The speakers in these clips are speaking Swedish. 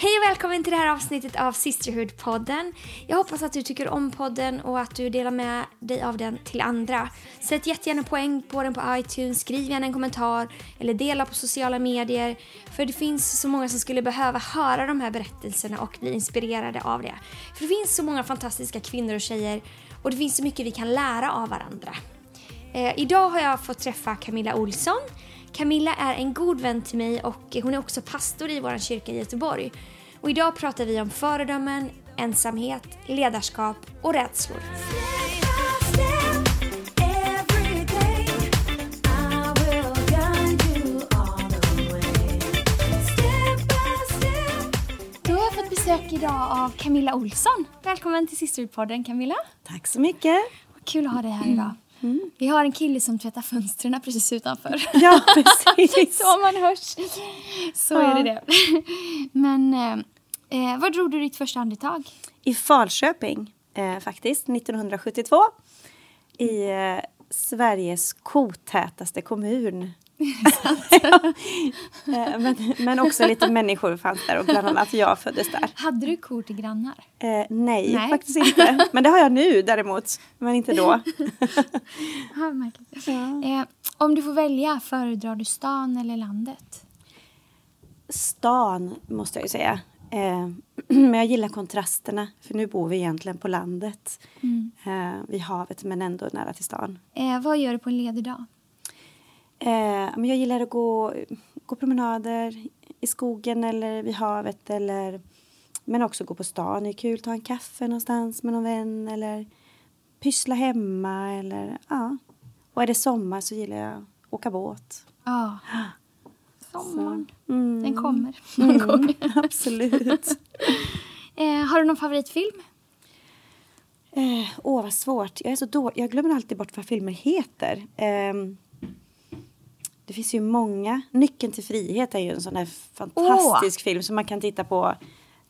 Hej och välkommen till det här avsnittet av Sisterhood-podden. Jag hoppas att du tycker om podden och att du delar med dig av den till andra. Sätt jättegärna poäng på den på iTunes, skriv gärna en kommentar eller dela på sociala medier. För det finns så många som skulle behöva höra de här berättelserna och bli inspirerade av det. För det finns så många fantastiska kvinnor och tjejer och det finns så mycket vi kan lära av varandra. Eh, idag har jag fått träffa Camilla Olsson Camilla är en god vän till mig och hon är också pastor i vår kyrka i Göteborg. Och idag pratar vi om föredömen, ensamhet, ledarskap och rädslor. Då har jag fått besök idag av Camilla Olsson. Välkommen till Sisterpodden Camilla. Tack så mycket. Vad kul att ha dig här idag. Mm. Vi har en kille som tvättar fönstren precis utanför. Ja, precis. så man hörs. Så ja. är det det. Men eh, eh, var drog du ditt första andetag? I Falköping, eh, faktiskt, 1972. I eh, Sveriges kotätaste kommun. Eh, men, men också lite människor fanns där och bland annat jag föddes där. Hade du kor till grannar? Eh, nej, nej, faktiskt inte. Men det har jag nu däremot, men inte då. ja. eh, om du får välja, föredrar du stan eller landet? Stan, måste jag ju säga. Eh, men jag gillar kontrasterna, för nu bor vi egentligen på landet. Mm. Eh, vid havet, men ändå nära till stan. Eh, vad gör du på en ledig dag? Eh, men jag gillar att gå, gå promenader i skogen eller vid havet. Eller, men också gå på stan. Det är kul. Ta en kaffe någonstans med någon vän. Eller pyssla hemma. Eller, ja. Och är det sommar så gillar jag att åka båt. Ja. Sommaren. Mm. Den kommer. Mm, absolut. eh, har du någon favoritfilm? Eh, åh, vad svårt. Jag, är så då, jag glömmer alltid bort vad filmer heter. Eh, det finns ju många. Nyckeln till frihet är ju en sån här fantastisk oh. film som man kan titta på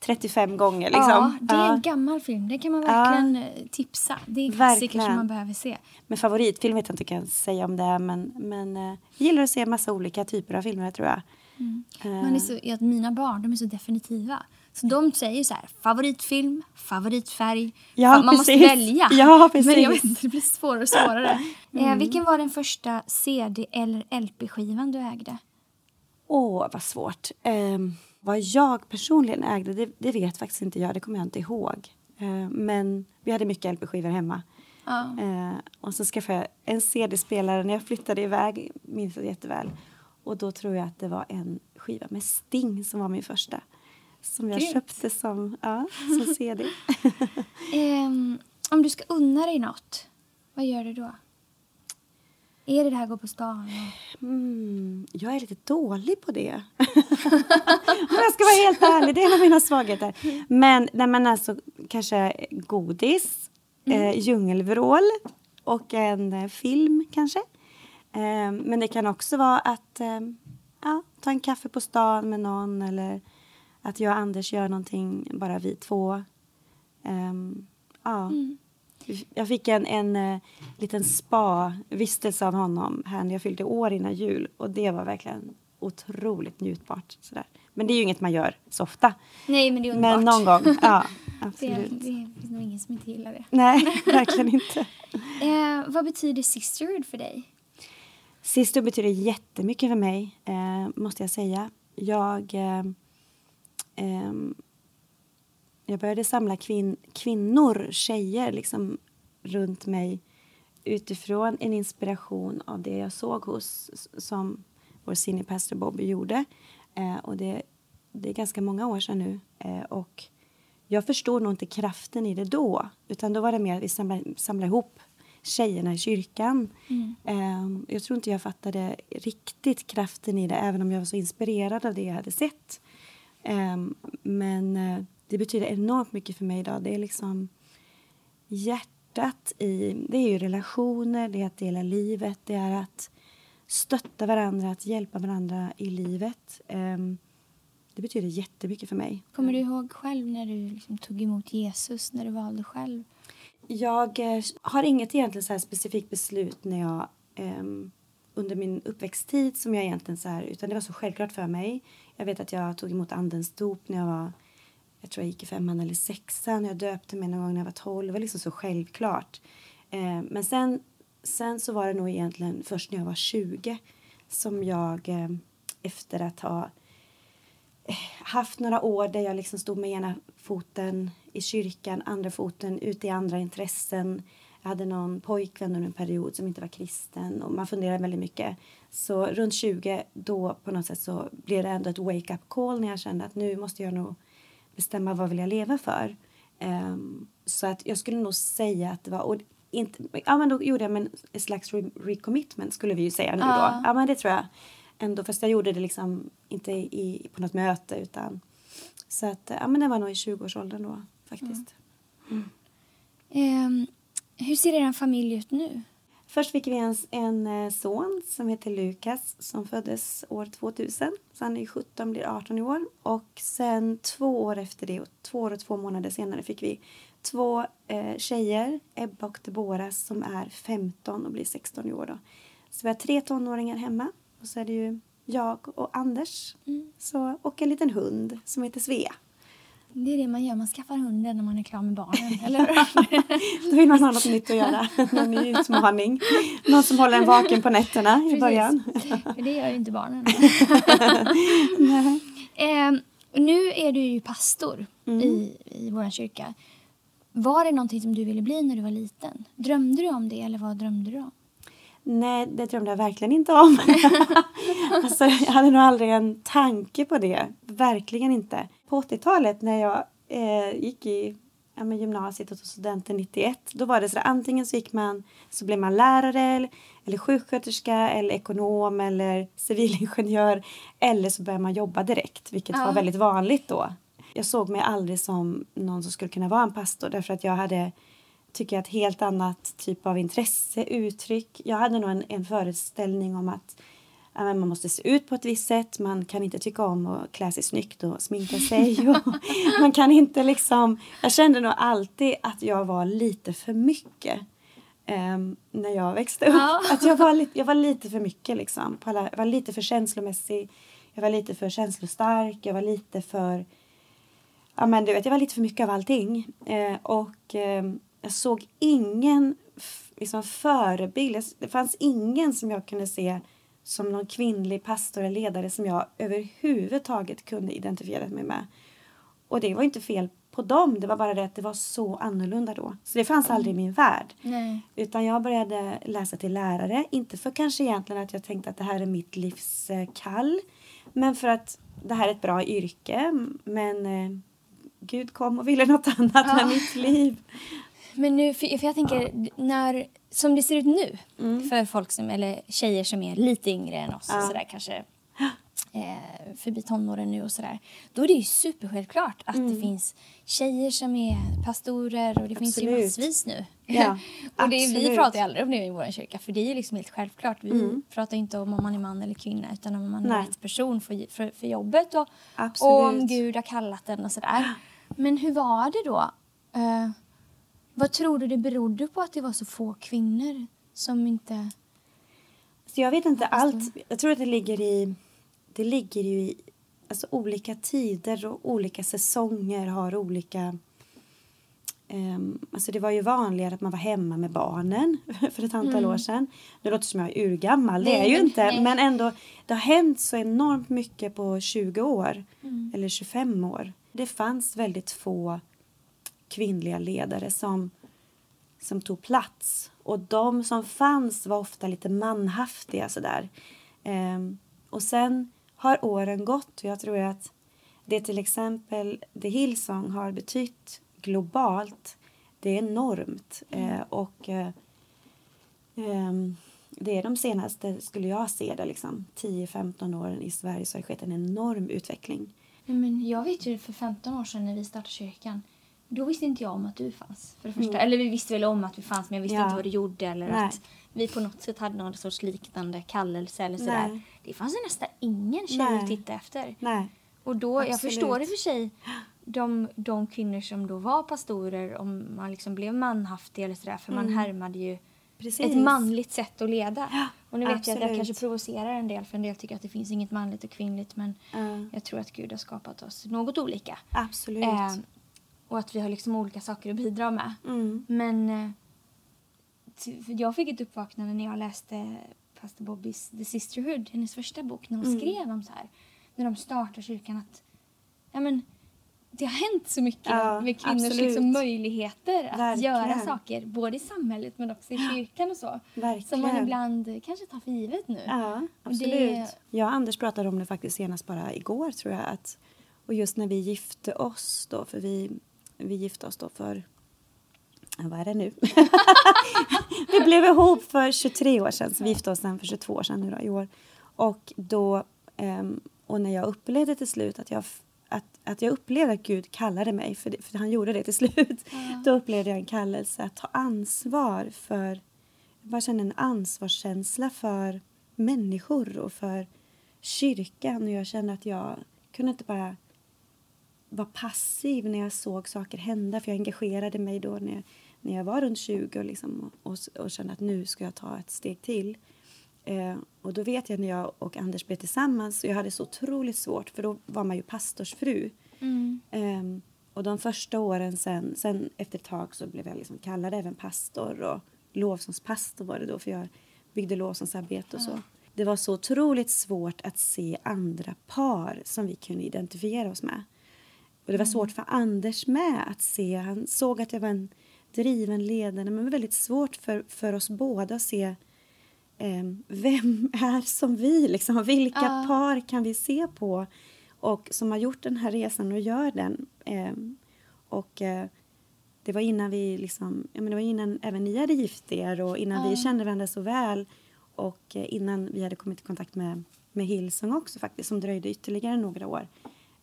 35 gånger. Liksom. Ja, det är en gammal film. Det kan man verkligen ja. Eh, tipsa. Det är en klassiker som man behöver se. Men favoritfilm vet jag inte kan säga om det men, men uh, jag gillar att se massa olika typer av filmer tror jag. Mm. Uh. Man är så, att mina barn de är så definitiva. Så de säger så här, favoritfilm, favoritfärg. Ja, man precis. måste välja. Ja, precis. Men jag vet inte, det blir svårare och svårare. Mm. Eh, vilken var den första CD eller LP-skivan du ägde? Åh, vad svårt. Eh, vad jag personligen ägde, det, det, vet faktiskt inte jag. Det kommer jag inte ihåg. Eh, men vi hade mycket LP-skivor hemma. Ja. Eh, och så skaffade jag en CD-spelare när jag flyttade iväg, minns jag jätteväl. Och då tror jag att det var en skiva med Sting som var min första. Som jag Grymt. köpte som, ja, som CD. um, om du ska unna dig något, vad gör du då? Är det det här gå på stan? Mm, jag är lite dålig på det. Om jag ska vara helt ärlig, det är en av mina svagheter. Men, nej, men alltså kanske godis, mm. eh, djungelvrål och en eh, film kanske. Eh, men det kan också vara att eh, ja, ta en kaffe på stan med någon eller att jag och Anders gör någonting, bara vi två. Um, ja. Mm. Jag fick en, en uh, liten spa-vistelse av honom här när jag fyllde år innan jul och det var verkligen otroligt njutbart. Sådär. Men det är ju inget man gör så ofta. Nej, men det är underbart. Men någon gång, ja. Absolut. Det, det finns nog ingen som inte gillar det. Nej, verkligen inte. eh, vad betyder sisterhood för dig? Sisterhood betyder jättemycket för mig, eh, måste jag säga. Jag... Eh, Um, jag började samla kvin kvinnor, tjejer, liksom runt mig utifrån en inspiration av det jag såg hos som vår senior pastor Bobby gjorde. Eh, och det, det är ganska många år sedan nu. Eh, och jag förstod nog inte kraften i det då. Utan då var det mer att vi samlade, samlade ihop tjejerna i kyrkan. Mm. Eh, jag tror inte jag fattade riktigt kraften i det även om jag var så inspirerad av det jag hade sett. Um, men uh, det betyder enormt mycket för mig idag. Det är liksom hjärtat i... Det är ju relationer, det är att dela livet, det är att stötta varandra, att hjälpa varandra i livet. Um, det betyder jättemycket för mig. Kommer du ihåg själv när du liksom tog emot Jesus, när du valde själv? Jag eh, har inget egentligen så specifikt beslut när jag under min uppväxttid som jag egentligen så här, utan det var så självklart för mig. Jag vet att jag tog emot andens dop när jag var, jag tror jag gick i femman eller sexan. Jag döpte mig någon gång när jag var tolv. Det var liksom så självklart. Eh, men sen, sen så var det nog egentligen först när jag var 20 som jag eh, efter att ha eh, haft några år där jag liksom stod med ena foten i kyrkan, andra foten ute i andra intressen. Jag hade någon pojkvän under en period som inte var kristen och man funderade väldigt mycket. Så runt 20 då på något sätt så blev det ändå ett wake up call när jag kände att nu måste jag nog bestämma vad vill jag leva för. Um, så att jag skulle nog säga att det var, och inte, ja men då gjorde jag en slags re recommitment skulle vi ju säga nu ja. då. Ja men det tror jag ändå, fast jag gjorde det liksom inte i, på något möte utan så att ja men det var nog i 20-årsåldern då faktiskt. Mm. Mm. Um, hur ser er familj ut nu? Först fick vi en, en eh, son som heter Lukas som föddes år 2000. Så han är 17, blir 18 i år. Och sen två år efter det, två år och två månader senare fick vi två eh, tjejer, Ebba och Deborah, som är 15 och blir 16 i år. Då. Så vi har tre tonåringar hemma. Och så är det ju jag och Anders. Mm. Så, och en liten hund som heter Svea. Det är det man gör, man skaffar hunden när man är klar med barnen, eller Då vill man ha något nytt att göra, någon ny utmaning. Någon som håller en vaken på nätterna i Precis. början. För det gör ju inte barnen. eh, nu är du ju pastor mm. i, i vår kyrka. Var det någonting som du ville bli när du var liten? Drömde du om det eller vad drömde du om? Nej, det drömde jag verkligen inte om. alltså, jag hade nog aldrig en tanke på det. Verkligen inte. På 80-talet när jag eh, gick i ja, men gymnasiet och tog studenten 91. Då var det så att antingen så gick man så blev man lärare eller sjuksköterska eller ekonom eller civilingenjör eller så började man jobba direkt, vilket ja. var väldigt vanligt då. Jag såg mig aldrig som någon som skulle kunna vara en pastor därför att jag hade tycker jag, ett helt annat typ av intresse, uttryck. Jag hade nog en, en föreställning om att man måste se ut på ett visst sätt. Man kan inte tycka om att klä sig snyggt och sminka sig. Och man kan inte liksom... Jag kände nog alltid att jag var lite för mycket um, när jag växte upp. Ja. Att jag var, jag var lite för mycket liksom. Alla, jag var lite för känslomässig. Jag var lite för känslostark. Jag var lite för... Ja men du vet, jag var lite för mycket av allting. Uh, och um, jag såg ingen liksom, förebild. Det fanns ingen som jag kunde se som någon kvinnlig pastor eller ledare som jag överhuvudtaget kunde identifiera mig med. Och det var inte fel på dem, det var bara det att det var så annorlunda då. Så det fanns mm. aldrig i min värld. Nej. Utan jag började läsa till lärare, inte för kanske egentligen att jag tänkte att det här är mitt livs kall. Men för att det här är ett bra yrke. Men eh, Gud kom och ville något annat ja. med mitt liv. Men nu, för, för jag tänker, när, som det ser ut nu mm. för folk som, eller tjejer som är lite yngre än oss ja. och sådär kanske eh, förbi tonåren nu och sådär. Då är det ju supersjälvklart att mm. det finns tjejer som är pastorer och det Absolut. finns ju massvis nu. Ja, och det, vi pratar ju aldrig om det i vår kyrka för det är ju liksom helt självklart. Vi mm. pratar inte om om man är man eller kvinna utan om man är rätt person för, för, för jobbet och, och om Gud har kallat den och sådär. Men hur var det då? Uh, vad tror du det berodde på att det var så få kvinnor som inte... Så jag vet inte allt. Jag tror att det ligger i... Det ligger ju i alltså, olika tider och olika säsonger har olika... Um, alltså det var ju vanligare att man var hemma med barnen för ett antal mm. år sedan. Nu låter det som jag är urgammal, det är ju inte. Nej. Men ändå, det har hänt så enormt mycket på 20 år. Mm. Eller 25 år. Det fanns väldigt få kvinnliga ledare som, som tog plats. Och de som fanns var ofta lite manhaftiga sådär. Ehm, och sen har åren gått och jag tror att det till exempel The Hillsong har betytt globalt, det är enormt. Mm. Ehm, och ehm, det är de senaste, skulle jag se det, liksom, 10-15 åren i Sverige så har det skett en enorm utveckling. Men jag vet ju för 15 år sedan när vi startade kyrkan då visste inte jag om att du fanns. För det första. Mm. Eller vi visste väl om att vi fanns men jag visste ja. inte vad du gjorde eller Nej. att vi på något sätt hade någon sorts liknande kallelse eller sådär. Nej. Det fanns ju nästan ingen tjej Nej. att titta efter. Nej. Och då, jag förstår i och för sig de, de kvinnor som då var pastorer om man liksom blev manhaftig eller sådär för mm. man härmade ju Precis. ett manligt sätt att leda. Ja. Och nu vet jag att jag Absolut. kanske provocerar en del för en del tycker att det finns inget manligt och kvinnligt men Ja. jag tror att Gud har skapat oss något olika. Absolut. Eh, och att vi har liksom olika saker att bidra med. Mm. Men eh, för jag fick ett uppvaknande när jag läste pastor Bobbys The Sisterhood, hennes första bok, när hon Mm. skrev om så här, när de startar kyrkan att ja, men, det har hänt så mycket Ja, med kvinnors absolut. liksom, möjligheter att Verkligen. göra saker, både i samhället men också i kyrkan och så. Verkligen. Som man ibland kanske tar för givet nu. Ja, absolut. det- Jag och Anders pratade om det faktiskt senast bara igår tror jag. Att, och just när vi gifte oss då, för vi, vi gifte oss då för, vad är det nu? vi blev ihop för 23 år sedan, så vi gifte oss sen för 22 år sedan nu då, i år. Och då, ehm, och när jag upplevde till slut att jag att, att jag upplevde att Gud kallade mig, för, det, för han gjorde det till slut. Då upplevde jag en kallelse att ta ansvar för jag bara kände en ansvarskänsla för människor och för kyrkan. Och jag kände att jag kunde inte bara vara passiv när jag såg saker hända. För jag engagerade mig då när när jag var runt 20 och, liksom, och, och kände att nu ska jag ta ett steg till. Eh, och då vet jag när jag och Anders blev tillsammans, och jag hade så otroligt svårt för då var man ju pastorsfru. Mm. Ehm, och de första åren sen, sen efter ett tag så blev jag liksom kallad även pastor och lovsångspastor var det då för jag byggde lovsångsarbete och så. Det var så otroligt svårt att se andra par som vi kunde identifiera oss med. Och det var svårt för Anders med att se. Han såg att jag var en driven ledare men det var väldigt svårt för, för oss båda att se Ehm, vem är som vi? Liksom? Vilka Ja. par kan vi se på och som har gjort den här resan och gör den? Ehm, och eh, det var innan vi liksom, ja, men det var innan även ni hade gift er och innan Ja. vi kände varandra så väl och eh, innan vi hade kommit i kontakt med, med Hillsong också faktiskt som dröjde ytterligare några år.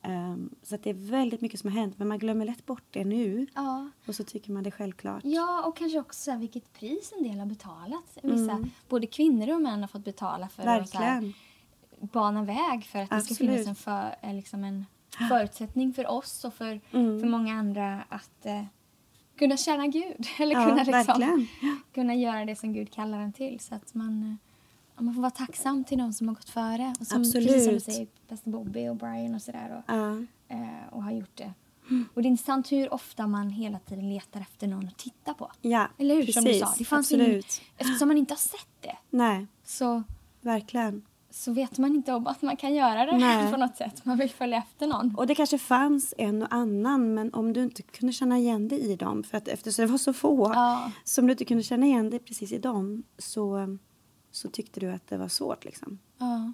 Ehm, så att det är väldigt mycket som har hänt men man glömmer lätt bort det nu Ja. och så tycker man det är självklart. Ja, och kanske också så här, vilket pris en del har betalat. Vissa, Mm. Både kvinnor och män har fått betala för att så här, Verkligen. bana väg för att det ska Absolut. finnas en, för, eh, liksom en förutsättning för oss och för, Mm. för många andra att eh, kunna tjäna Gud. Eller Ja, kunna, liksom, verkligen. kunna göra det som Gud kallar en till. Så att man, eh, man får vara tacksam till de som har gått före. Och som, Absolut. Precis som du säger, Pastor Bobby och Brian och sådär. Och, eh, och har gjort det. Och det är intressant hur ofta man hela tiden letar efter någon att titta på. Ja, Eller hur? Som du precis. sa. Det fanns Absolut. ingen, eftersom man inte har sett det Nej, så, verkligen. så vet man inte om att man kan göra det Nej. på något sätt. Man vill följa efter någon. Och det kanske fanns en och annan, men om du inte kunde känna igen dig i dem, för att eftersom det var så få, Ja. så om du inte kunde känna igen dig precis i dem, så, så tyckte du att det var svårt liksom. Ja.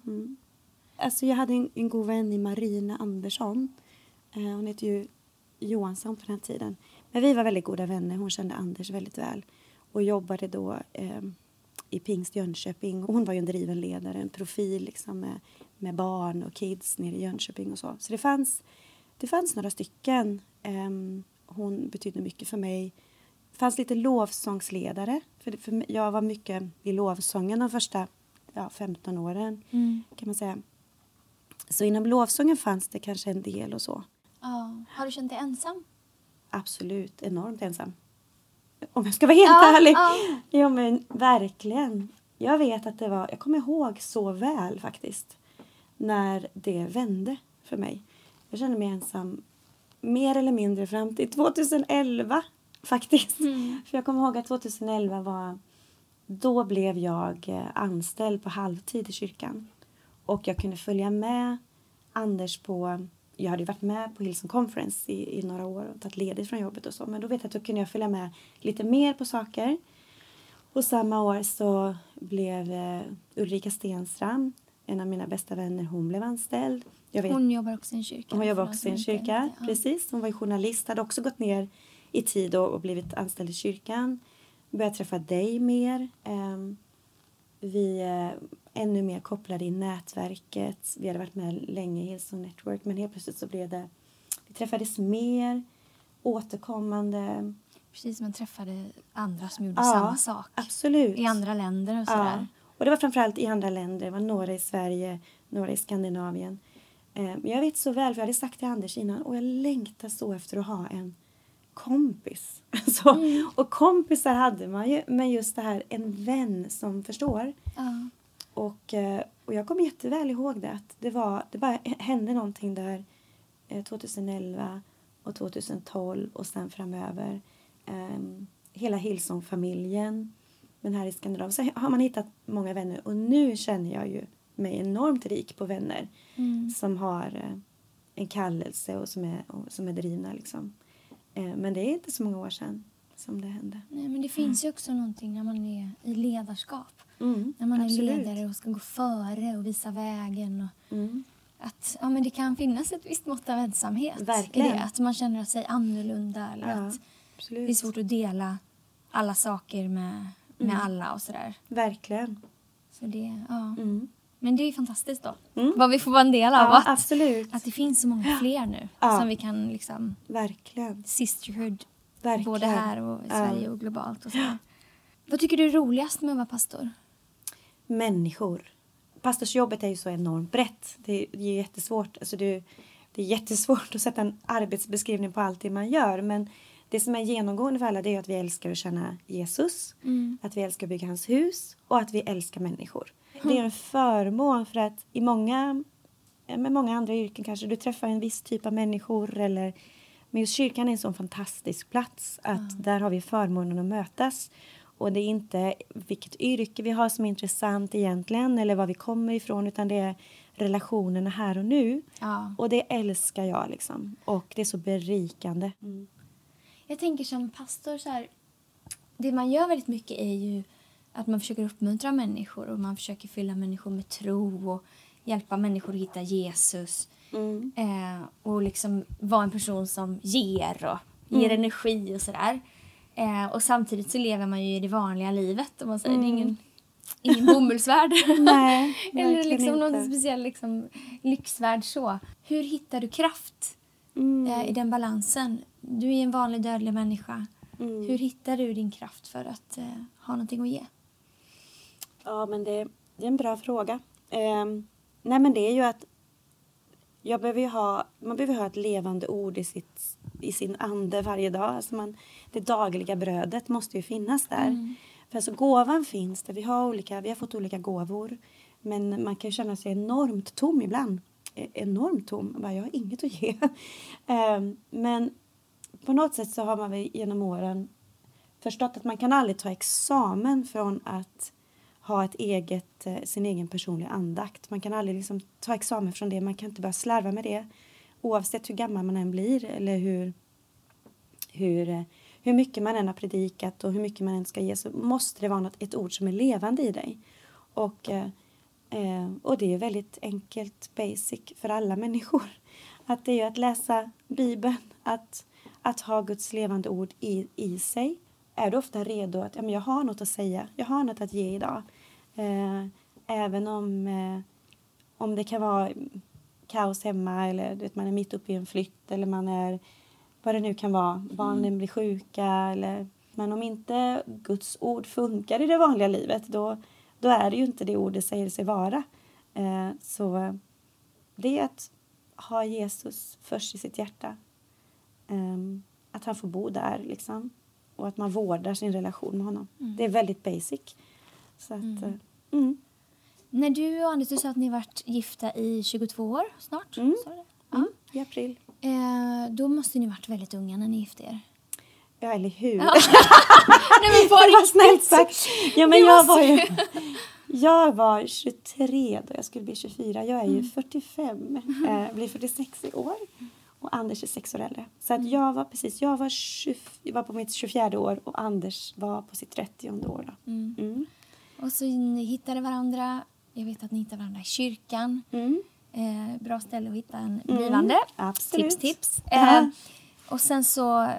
Alltså jag hade en, en god vän i Marina Andersson. Eh, hon heter ju Johansson på den tiden. Men vi var väldigt goda vänner. Hon kände Anders väldigt väl. Och jobbade då eh, i Pingst Jönköping. Och hon var ju en driven ledare, en profil liksom med, med barn och kids nere i Jönköping och så. Så det fanns, det fanns några stycken. Ehm, hon betydde mycket för mig. Fanns lite lovsångsledare. För, för jag var mycket i lovsången de första ja, 15 åren Mm. kan man säga. Så inom lovsången fanns det kanske en del och så. Ja. Har du känt dig ensam? Absolut, enormt ensam. Om jag ska vara helt Ja, ärlig. ja. Ja, men verkligen. Jag vet att det var, jag kommer ihåg så väl faktiskt, när det vände för mig. Jag kände mig ensam mer eller mindre fram till 2011 faktiskt. För jag kommer ihåg att 2011 var, då blev jag eh, anställd på halvtid i kyrkan. Och jag kunde följa med Anders på, jag hade varit med på Hillsong Conference i, i några år och tagit ledigt från jobbet och så. Men då vet jag att då kunde jag följa med lite mer på saker. Och samma år så blev eh, Ulrika Stenstrand, en av mina bästa vänner, hon blev anställd. Vet, Hon jobbar också i en kyrka. hon jobbar också i en kyrka. Ja. precis. Hon var journalist, hade också gått ner i tid och, och blivit anställd i kyrkan. Började träffa dig mer. Ehm, vi är ännu mer kopplade i nätverket. Vi hade varit med länge i Hillsong Network men helt plötsligt så blev det, vi träffades mer, återkommande. Precis man träffade andra som gjorde Ja, samma sak. Absolut. I andra länder och sådär. Ja. Och det var framförallt i andra länder. Det var några i Sverige, några i Skandinavien. Eh, Men jag vet så väl, för jag hade sagt till Anders innan, och jag längtar så efter att ha en kompis. Alltså, Och kompisar hade man ju, men just det här, en vän som förstår. Ja. Och, eh, och jag kommer jätteväl ihåg det. Att det, var, det bara hände någonting där eh, 2011 och 2012 och sen framöver. Um, hela Hillsong-familjen. Men här i Skandinavien så har man hittat många vänner och nu känner jag ju mig enormt rik på vänner Mm. som har eh, en kallelse och som är, och, som är drivna. Liksom. Eh, men det är inte så många år sedan som det hände. Nej, men det finns ju också någonting när man är i ledarskap. Mm, När man absolut. är ledare och ska gå före och visa vägen. Och Mm. att ja, men det kan finnas ett visst mått av ensamhet Verkligen. i det. Att man känner sig annorlunda eller Ja, att absolut. det är svårt att dela alla saker med, med Mm. alla och sådär. Verkligen. Så det, ja. Mm. Men det är fantastiskt då. Mm. Vad vi får vara en del av. Ja, att, absolut. att det finns så många fler nu Ja. som vi kan liksom Verkligen. sisterhood Verkligen. både här och i Ja. Sverige och globalt. Och så. Vad tycker du är roligast med att vara pastor? Människor. Pastorsjobbet är ju så enormt brett. Det är, jättesvårt. Alltså det, det är jättesvårt att sätta en arbetsbeskrivning på allt det man gör. Men det som är genomgående för alla är att vi älskar att känna Jesus. Mm. Att vi älskar att bygga hans hus och att vi älskar människor. Det är en förmån för att i många, eh, med många andra yrken kanske du träffar en viss typ av människor eller men just kyrkan är en sån fantastisk plats att där har vi förmånen att mötas. Och det är inte vilket yrke vi har som är intressant egentligen eller var vi kommer ifrån utan det är relationerna här och nu. Ja. Och det älskar jag liksom. Och det är så berikande. Mm. Jag tänker som pastor så här, det man gör väldigt mycket är ju att man försöker uppmuntra människor och man försöker fylla människor med tro och hjälpa människor att hitta Jesus. Mm. Eh, och liksom vara en person som ger och ger Mm. energi och sådär. Eh, och samtidigt så lever man ju i det vanliga livet om man säger. Det är ingen, ingen bomullsvärld. Mm. Nej, Eller liksom någon speciell liksom, lyxvärld så. Hur hittar du kraft Mm. eh, i den balansen? Du är en vanlig dödlig människa. Mm. Hur hittar du din kraft för att eh, ha någonting att ge? Ja, men det, det är en bra fråga. Ehm, nej, men det är ju att jag behöver ju ha, man behöver ha ett levande ord i, sitt, i sin ande varje dag. Alltså man, det dagliga brödet måste ju finnas där. För alltså gåvan finns där. Vi har, olika, vi har fått olika gåvor. Men man kan känna sig enormt tom ibland. E- Enormt tom. Bara, jag har inget att ge. Ehm, men på något sätt så har man genom åren förstått att man kan aldrig ta examen från att ha ett eget, eh, sin egen personliga andakt. Man kan aldrig liksom ta examen från det. Man kan inte börja slarva med det. Oavsett hur gammal man än blir eller hur, hur, eh, hur mycket man än har predikat och hur mycket man än ska ge så måste det vara något, ett ord som är levande i dig. Och, eh, och det är väldigt enkelt, basic för alla människor. Att det är att läsa Bibeln, att, att ha Guds levande ord i, i sig. Är du ofta redo att ja, men jag har något att säga, jag har något att ge idag. Eh, även om, eh, om det kan vara kaos hemma eller du vet, man är mitt uppe i en flytt eller man är vad det nu kan vara, barnen blir sjuka eller men om inte Guds ord funkar i det vanliga livet då, då är det ju inte det ord det säger sig vara. Eh, så det är att ha Jesus först i sitt hjärta. Ehm, att han får bo där liksom. Och att man vårdar sin relation med honom. Det är väldigt basic. Så att, eh, mm. När du och Anders, du sa att ni varit gifta i 22 år snart. Mm. Det? Mm, I april. Eh, då måste ni varit väldigt unga när ni gifte er. Ja, eller hur? Nej men på Vad snällt riktigt! sagt. Ja, men Det jag var ju... Jag var 23 då jag skulle bli 24. Jag är Mm. ju 45, eh, blir 46 i år. Och Anders är sex år äldre. Så Mm. att jag var precis, jag var, 20, jag var på mitt 24 år och Anders var på sitt 30 år då. Mm. Mm. Och så ni hittade varandra. Jag vet att ni hittade varandra i kyrkan. Mm. Eh, bra ställe att hitta en blivande. absolut. Tips, tips. Eh, och sen så eh,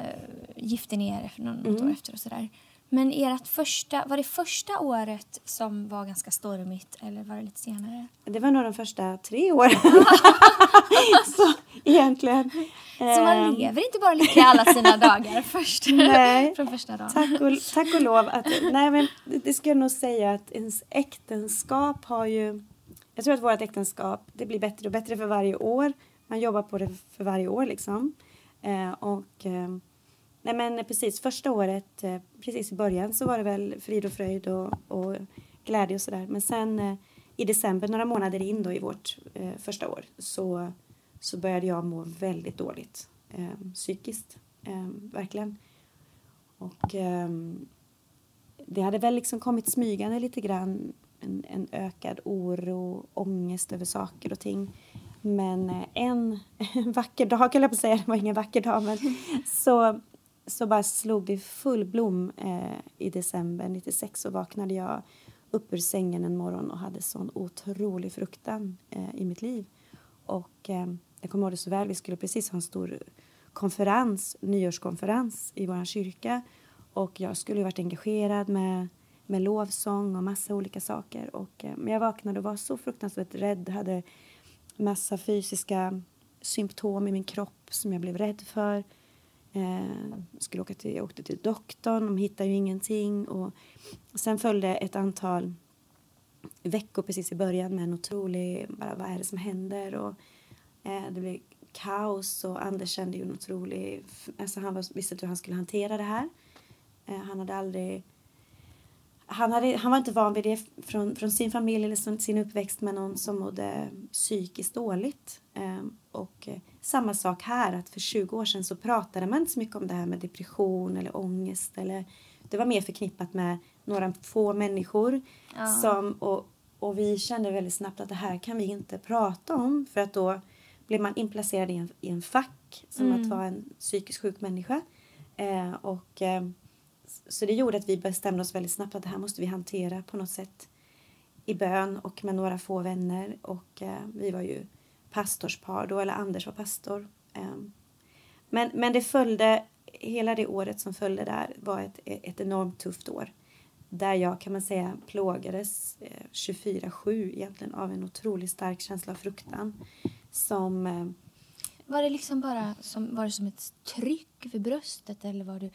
gifte ni er något Mm. år efter och sådär. Men ert första, var det första året som var ganska stormigt eller var det lite senare? Det var nog de första tre åren. så egentligen. Så man Ehm, lever inte bara lyckliga alla sina dagar först. Nej. Från första dagen. Tack och, tack och lov. Att, nej, men det ska jag nog säga att ens äktenskap har ju... Jag tror att vårt äktenskap det blir bättre och bättre för varje år. Man jobbar på det för varje år liksom. Eh, och... Eh, nej men precis, första året, eh, precis i början så var det väl frid och fröjd och, och glädje och sådär. Men sen eh, i december, några månader in då i vårt eh, första år, så, så började jag må väldigt dåligt eh, psykiskt. Eh, verkligen. Och ehm, det hade väl liksom kommit smygande lite grann en, en ökad oro, ångest över saker och ting. Men eh, en vacker dag, höll jag på att säga, det var ingen vacker dag, men så, så bara slog det full blom eh, i december 96 och vaknade jag upp ur sängen en morgon och hade sån otrolig fruktan eh, i mitt liv. Och eh, jag kommer ihåg det så väl, vi skulle precis ha en stor konferens, nyårskonferens i vår kyrka och jag skulle varit engagerad med, med lovsång och massa olika saker. Och, eh, men jag vaknade och var så fruktansvärt rädd, hade massa fysiska symptom i min kropp som jag blev rädd för. Eh, skulle åka till, jag åkte till doktorn, de hittade ju ingenting. Och sen följde ett antal veckor precis i början med en otrolig, bara vad är det som händer? Och, eh, det blev kaos och Anders kände ju en otrolig, alltså han var, visste inte hur han skulle hantera det här. Eh, han hade aldrig han, hade, han var inte van vid det från, från sin familj eller sin uppväxt med någon som mådde psykiskt dåligt. Eh, och eh, samma sak här, att för 20 år sedan så pratade man inte så mycket om det här med depression eller ångest. Eller, det var mer förknippat med några få människor. Ja. Som, och, och vi kände väldigt snabbt att det här kan vi inte prata om för att då blir man inplacerad i en, i en fack som mm. att vara en psykiskt sjuk människa. Uh, och uh, så det gjorde att vi bestämde oss väldigt snabbt att det här måste vi hantera på något sätt i bön och med några få vänner. Och eh, vi var ju pastorspar då, eller Anders var pastor. Eh, men, men det följde, hela det året som följde där var ett, ett enormt tufft år. Där jag kan man säga plågades eh, 24-7 egentligen av en otroligt stark känsla av fruktan. Som... Eh, var det liksom bara som, var det som ett tryck för bröstet eller var du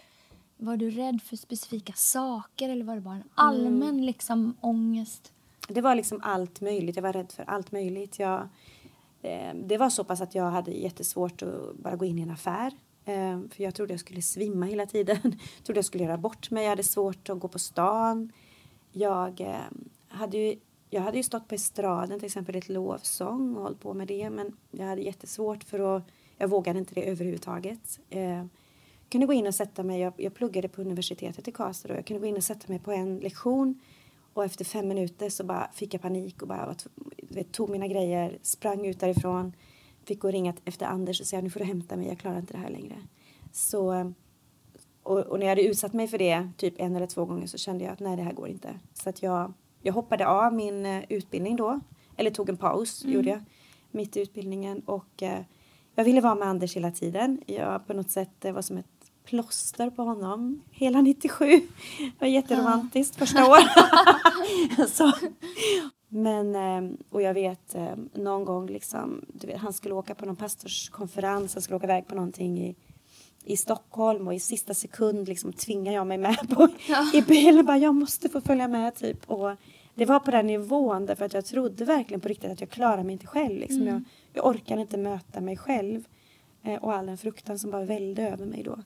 var du rädd för specifika saker eller var det bara en allmän mm. liksom, ångest? Det var liksom allt möjligt. Jag var rädd för allt möjligt. Jag, eh, Eh, det var så pass att jag hade jättesvårt att bara gå in i en affär. Eh, för Jag trodde jag skulle svimma hela tiden. jag trodde jag skulle göra bort mig. Jag hade svårt att gå på stan. Jag, eh, hade ju, jag hade ju stått på estraden till exempel i ett lovsång och hållit på med det. Men jag hade jättesvårt för att... Jag vågade inte det överhuvudtaget. Jag kunde gå in och sätta mig, jag, jag pluggade på universitetet i Karlstad och jag kunde gå in och sätta mig på en lektion och efter fem minuter så bara fick jag panik och bara vet, tog mina grejer, sprang ut därifrån, fick gå och ringa efter Anders och säga nu får du hämta mig, jag klarar inte det här längre. Så, och, och, när jag hade utsatt mig för det typ en eller två gånger så kände jag att nej det här går inte. Så att jag, jag hoppade av min uh, utbildning då, eller tog en paus, mm. gjorde jag, mitt i utbildningen och uh, jag ville vara med Anders hela tiden. Jag på något sätt, det var som ett plåster på honom hela 97. Det var jätteromantiskt första året. så. Men, eh, och jag vet eh, någon gång liksom, vet, han skulle åka på någon pastorskonferens, han skulle åka iväg på någonting i, i Stockholm och i sista sekund liksom tvingar jag mig med på, ja. i bilen. Bara, jag måste få följa med typ. Och det var på den nivån därför att jag trodde verkligen på riktigt att jag klarar mig inte själv. Liksom. Mm. Jag, jag orkar inte möta mig själv eh, och all den fruktan som bara välde över mig då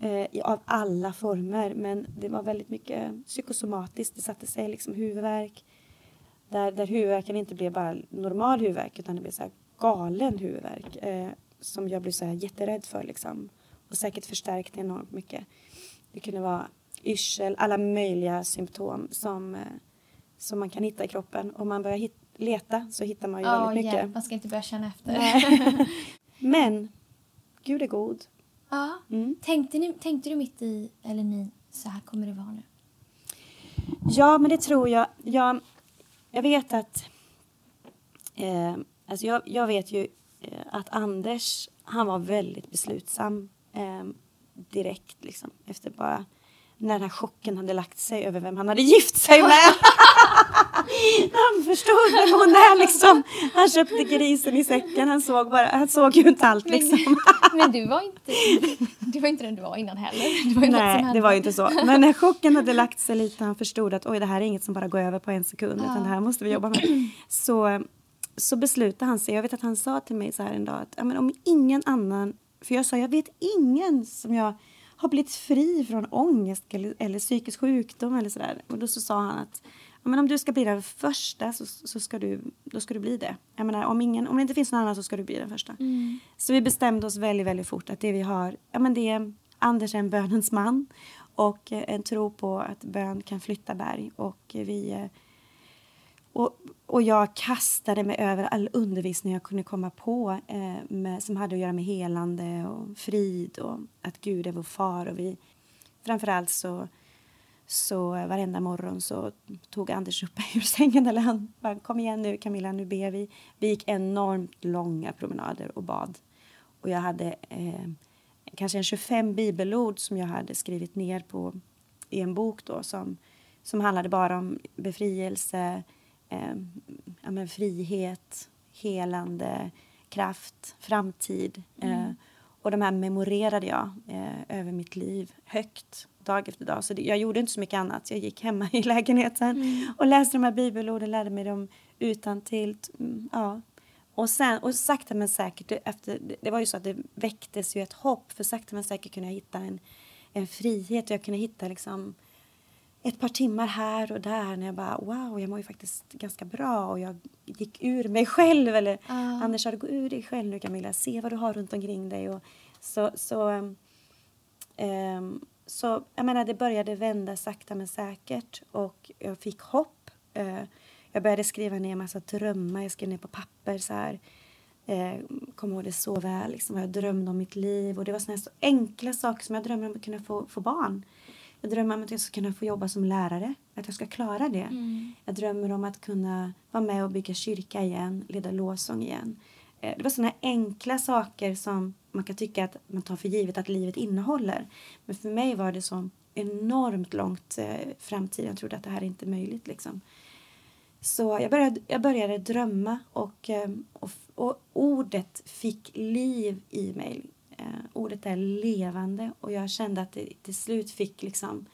eh, av alla former. Men det var väldigt mycket psykosomatiskt. Det satte sig liksom huvudvärk. Där, där huvudvärken inte blev bara normal huvudvärk utan det blev så här galen huvudvärk. Eh, som jag blev så här jätterädd för liksom. Och säkert förstärkte enormt mycket. Det kunde vara yrsel, alla möjliga symptom som, eh, som man kan hitta i kroppen. Om man börjar hit, leta så hittar man ju oh, väldigt mycket. Yeah. Man ska inte börja känna efter. Men Gud är god Ja. Mm. Tänkte, ni, tänkte du mitt i, eller ni, så här kommer det vara nu? Ja, men det tror jag. Jag, jag vet att... Eh, alltså jag, jag vet ju eh, att Anders, han var väldigt beslutsam eh, direkt liksom efter bara när den här chocken hade lagt sig över vem han hade gift sig med. han förstod vem hon är liksom. Han köpte grisen i säcken. Han såg, bara, han såg ju inte allt liksom. Men, men du var inte, du var inte den du var innan heller. Det var Nej, det var ju inte så. Men när chocken hade lagt sig lite han förstod att oj, det här är inget som bara går över på en sekund. Ja. Utan det här måste vi jobba med. Så, så beslutade han sig. Jag vet att han sa till mig så här en dag att men om ingen annan för jag sa, jag vet ingen som jag har blivit fri från ångest eller, eller psykisk sjukdom eller sådär. Och då så sa han att men om du ska bli den första så, så ska, du, då ska du bli det. Jag menar, om, ingen, om det inte finns någon annan så ska du bli den första. Mm. Så vi bestämde oss väldigt, väldigt fort att det vi har, ja men det är Anders är en bönens man och eh, en tro på att bön kan flytta berg och vi eh, och, och jag kastade mig över all undervisning jag kunde komma på eh, med, som hade att göra med helande och frid och att Gud är vår far. Och vi, framförallt så, så varenda morgon så tog Anders upp mig ur sängen. Eller han bara, kom igen nu Camilla, nu ber vi. Vi gick enormt långa promenader och bad. Och jag hade eh, kanske en 25 bibelord som jag hade skrivit ner på i en bok då som, som handlade bara om befrielse, eh, ja, men frihet, helande, kraft, framtid. Mm. Eh, och de här memorerade jag eh, över mitt liv högt, dag efter dag. Så det, jag gjorde inte så mycket annat. Jag gick hemma i lägenheten mm. och läste de här bibelorden, lärde mig dem utan till. Mm, ja. Och, sen, och sakta men säkert, efter, det var ju så att det väcktes ju ett hopp för sakta men säkert kunde jag hitta en, en frihet och jag kunde hitta liksom ett par timmar här och där när jag bara wow, jag mår ju faktiskt ganska bra och jag gick ur mig själv eller uh. Anders sa gå ur dig själv nu Camilla, se vad du har runt omkring dig och så så um, så jag menar det började vända sakta men säkert och jag fick hopp. Uh, jag började skriva ner en massa drömmar, jag skrev ner på papper så här eh, kommer ihåg det så väl, liksom, jag drömde om mitt liv och det var såna så enkla saker som jag drömde om att kunna få, få barn. Jag drömmer om att jag ska kunna få jobba som lärare, att jag ska klara det. Mm. Jag drömmer om att kunna vara med och bygga kyrka igen, leda lovsång igen. Eh, det var sådana enkla saker som man kan tycka att man tar för givet att livet innehåller. Men för mig var det så enormt långt eh, framtid. Jag trodde att det här är inte är möjligt. Liksom. Så jag började, jag började drömma och, eh, och, och ordet fick liv i mig Eh, ordet är levande och jag kände att det till slut fick liksom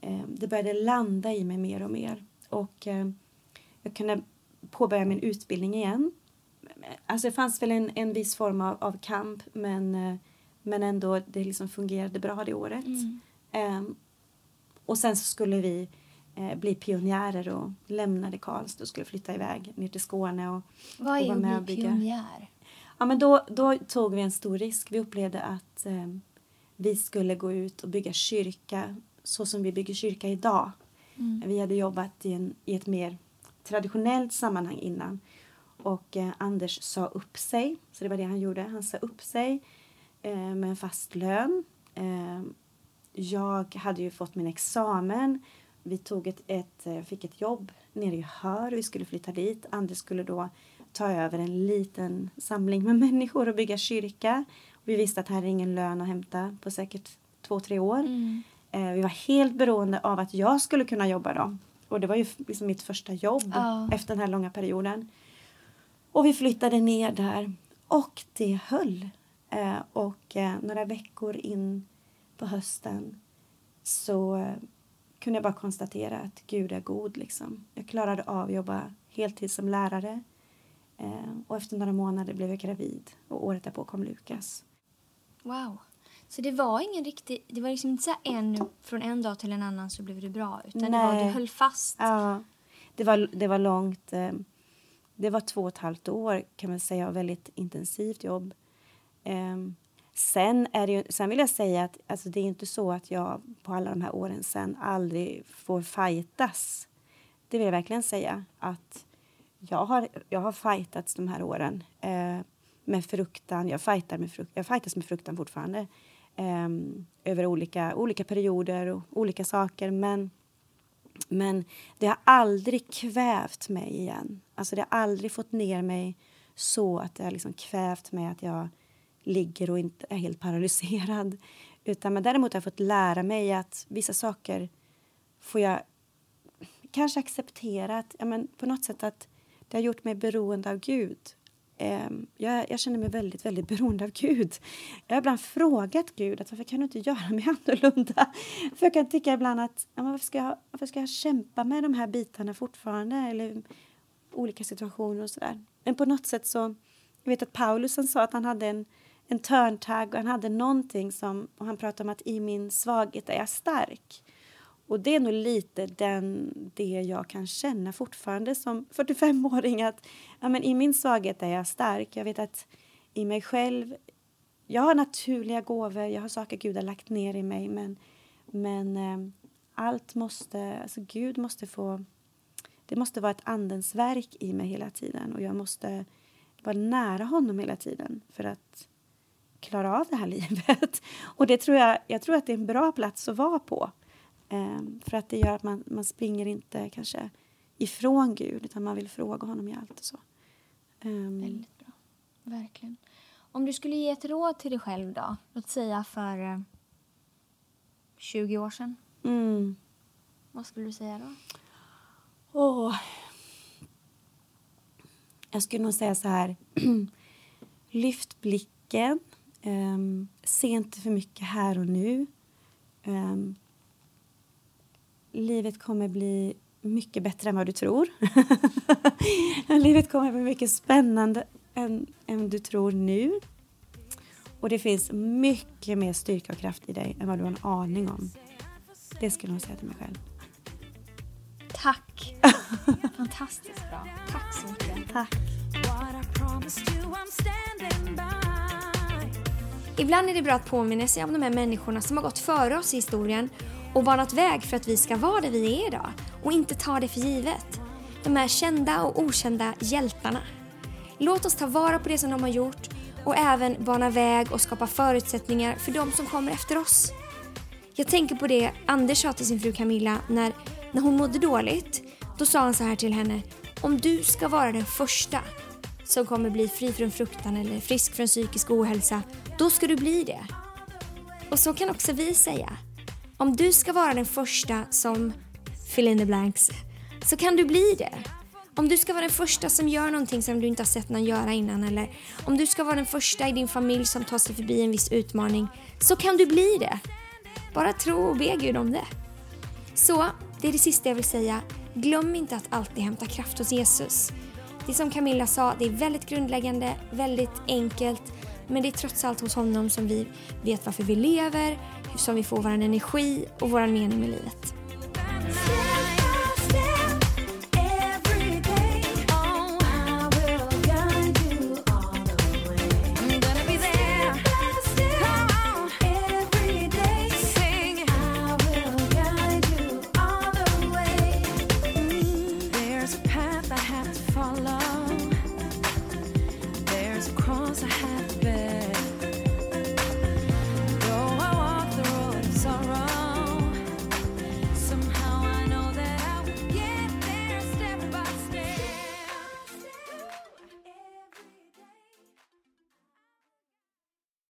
eh, det började landa i mig mer och mer och eh, jag kunde påbörja min utbildning igen. Alltså det fanns väl en, en viss form av, av kamp men, eh, men ändå det liksom fungerade bra det året. Mm. Ehm, och sen så skulle vi eh, bli pionjärer och lämnade Karlstad och skulle flytta iväg ner till Skåne och, Vad är och vara att bli pionjär? Ja, men då, då tog vi en stor risk. Vi upplevde att eh, vi skulle gå ut och bygga kyrka så som vi bygger kyrka idag. Mm. Vi hade jobbat i, en, i ett mer traditionellt sammanhang innan. Och eh, Anders sa upp sig, så det var det han gjorde. Han sa upp sig eh, med en fast lön. Eh, jag hade ju fått min examen. Vi tog ett, ett, eh, fick ett jobb nere i Hör. Vi skulle flytta dit. Anders skulle då ta över en liten samling med människor och bygga kyrka. Vi visste att här är ingen lön att hämta på säkert två, tre år. Mm. Eh, vi var helt beroende av att jag skulle kunna jobba då. Och det var ju liksom mitt första jobb oh. efter den här långa perioden. Och vi flyttade ner där och det höll. Eh, och eh, några veckor in på hösten så eh, kunde jag bara konstatera att Gud är god. Liksom. Jag klarade av att jobba heltid som lärare. Och efter några månader blev jag gravid och året därpå kom Lukas. Wow. Så det var ingen riktig, det var liksom inte så en från en dag till en annan så blev det bra utan Nej. det var du höll fast. Ja. Det var, det var långt. Det var två och ett halvt år kan man säga av väldigt intensivt jobb. Ehm, sen, är det ju, sen vill jag säga att alltså det är inte så att jag på alla de här åren sen aldrig får fightas. Det vill jag verkligen säga. Att jag har, jag har fightats de här åren eh, med fruktan. Jag, fightar med fruk jag fightas med fruktan fortfarande eh, över olika, olika perioder och olika saker. Men, men det har aldrig kvävt mig igen. Alltså det har aldrig fått ner mig så att det har liksom kvävt mig att jag ligger och inte är helt paralyserad. Utan, men däremot har jag fått lära mig att vissa saker får jag kanske acceptera. Att, ja, men på något sätt att det har gjort mig beroende av Gud eh, jag, jag, känner mig väldigt, väldigt beroende av Gud. Jag har ibland frågat Gud att varför kan du inte göra mig annorlunda? För jag kan tycka ibland att ja, varför, ska jag, varför ska jag kämpa med de här bitarna fortfarande? Eller olika situationer och sådär. Men på något sätt så, jag vet att Paulus sa att han hade en, en törntagg och han hade någonting som, och han pratade om att i min svaghet är jag stark. Och det är nog lite den, det jag kan känna fortfarande som 45-åring att ja, men i min svaghet är jag stark. Jag vet att i mig själv, jag har naturliga gåvor, jag har saker Gud har lagt ner i mig men, men eh, allt måste, alltså Gud måste få, det måste vara ett andens verk i mig hela tiden och jag måste vara nära honom hela tiden för att klara av det här livet. Och det tror jag, jag tror att det är en bra plats att vara på. Um, för att det gör att man, man springer inte kanske ifrån Gud utan man vill fråga honom i allt och så. Um, Väldigt bra. Verkligen. Om du skulle ge ett råd till dig själv då, låt säga för uh, eh, 20 år sedan. Mm. Vad skulle du säga då? Åh. Jag skulle nog säga så här. Lyft blicken. Um, se inte för mycket här och nu. Um, livet kommer bli mycket bättre än vad du tror. livet kommer bli mycket spännande än, än du tror nu. Och det finns mycket mer styrka och kraft i dig än vad du har en aning om. Det skulle jag säga till mig själv. Tack! Fantastiskt bra. Tack så mycket. Tack. Ibland är det bra att påminna sig om de här människorna som har gått före oss i historien och banat väg för att vi ska vara där vi är idag och inte ta det för givet. De här kända och okända hjältarna. Låt oss ta vara på det som de har gjort och även bana väg och skapa förutsättningar för de som kommer efter oss. Jag tänker på det Anders sa till sin fru Camilla när, när hon mådde dåligt. Då sa han så här till henne. Om du ska vara den första som kommer bli fri från fruktan eller frisk från psykisk ohälsa, då ska du bli det. Och så kan också vi säga. Om du ska vara den första som fill in the blanks, så kan du bli det. Om du ska vara den första som gör någonting som du inte har sett någon göra innan eller om du ska vara den första i din familj som tar sig förbi en viss utmaning, så kan du bli det. Bara tro och be Gud om det. Så, det är det sista jag vill säga. Glöm inte att alltid hämta kraft hos Jesus. Det som Camilla sa, det är väldigt grundläggande, väldigt enkelt. Men det är trots allt hos honom som vi vet varför vi lever, som vi får vår energi och vår mening med livet.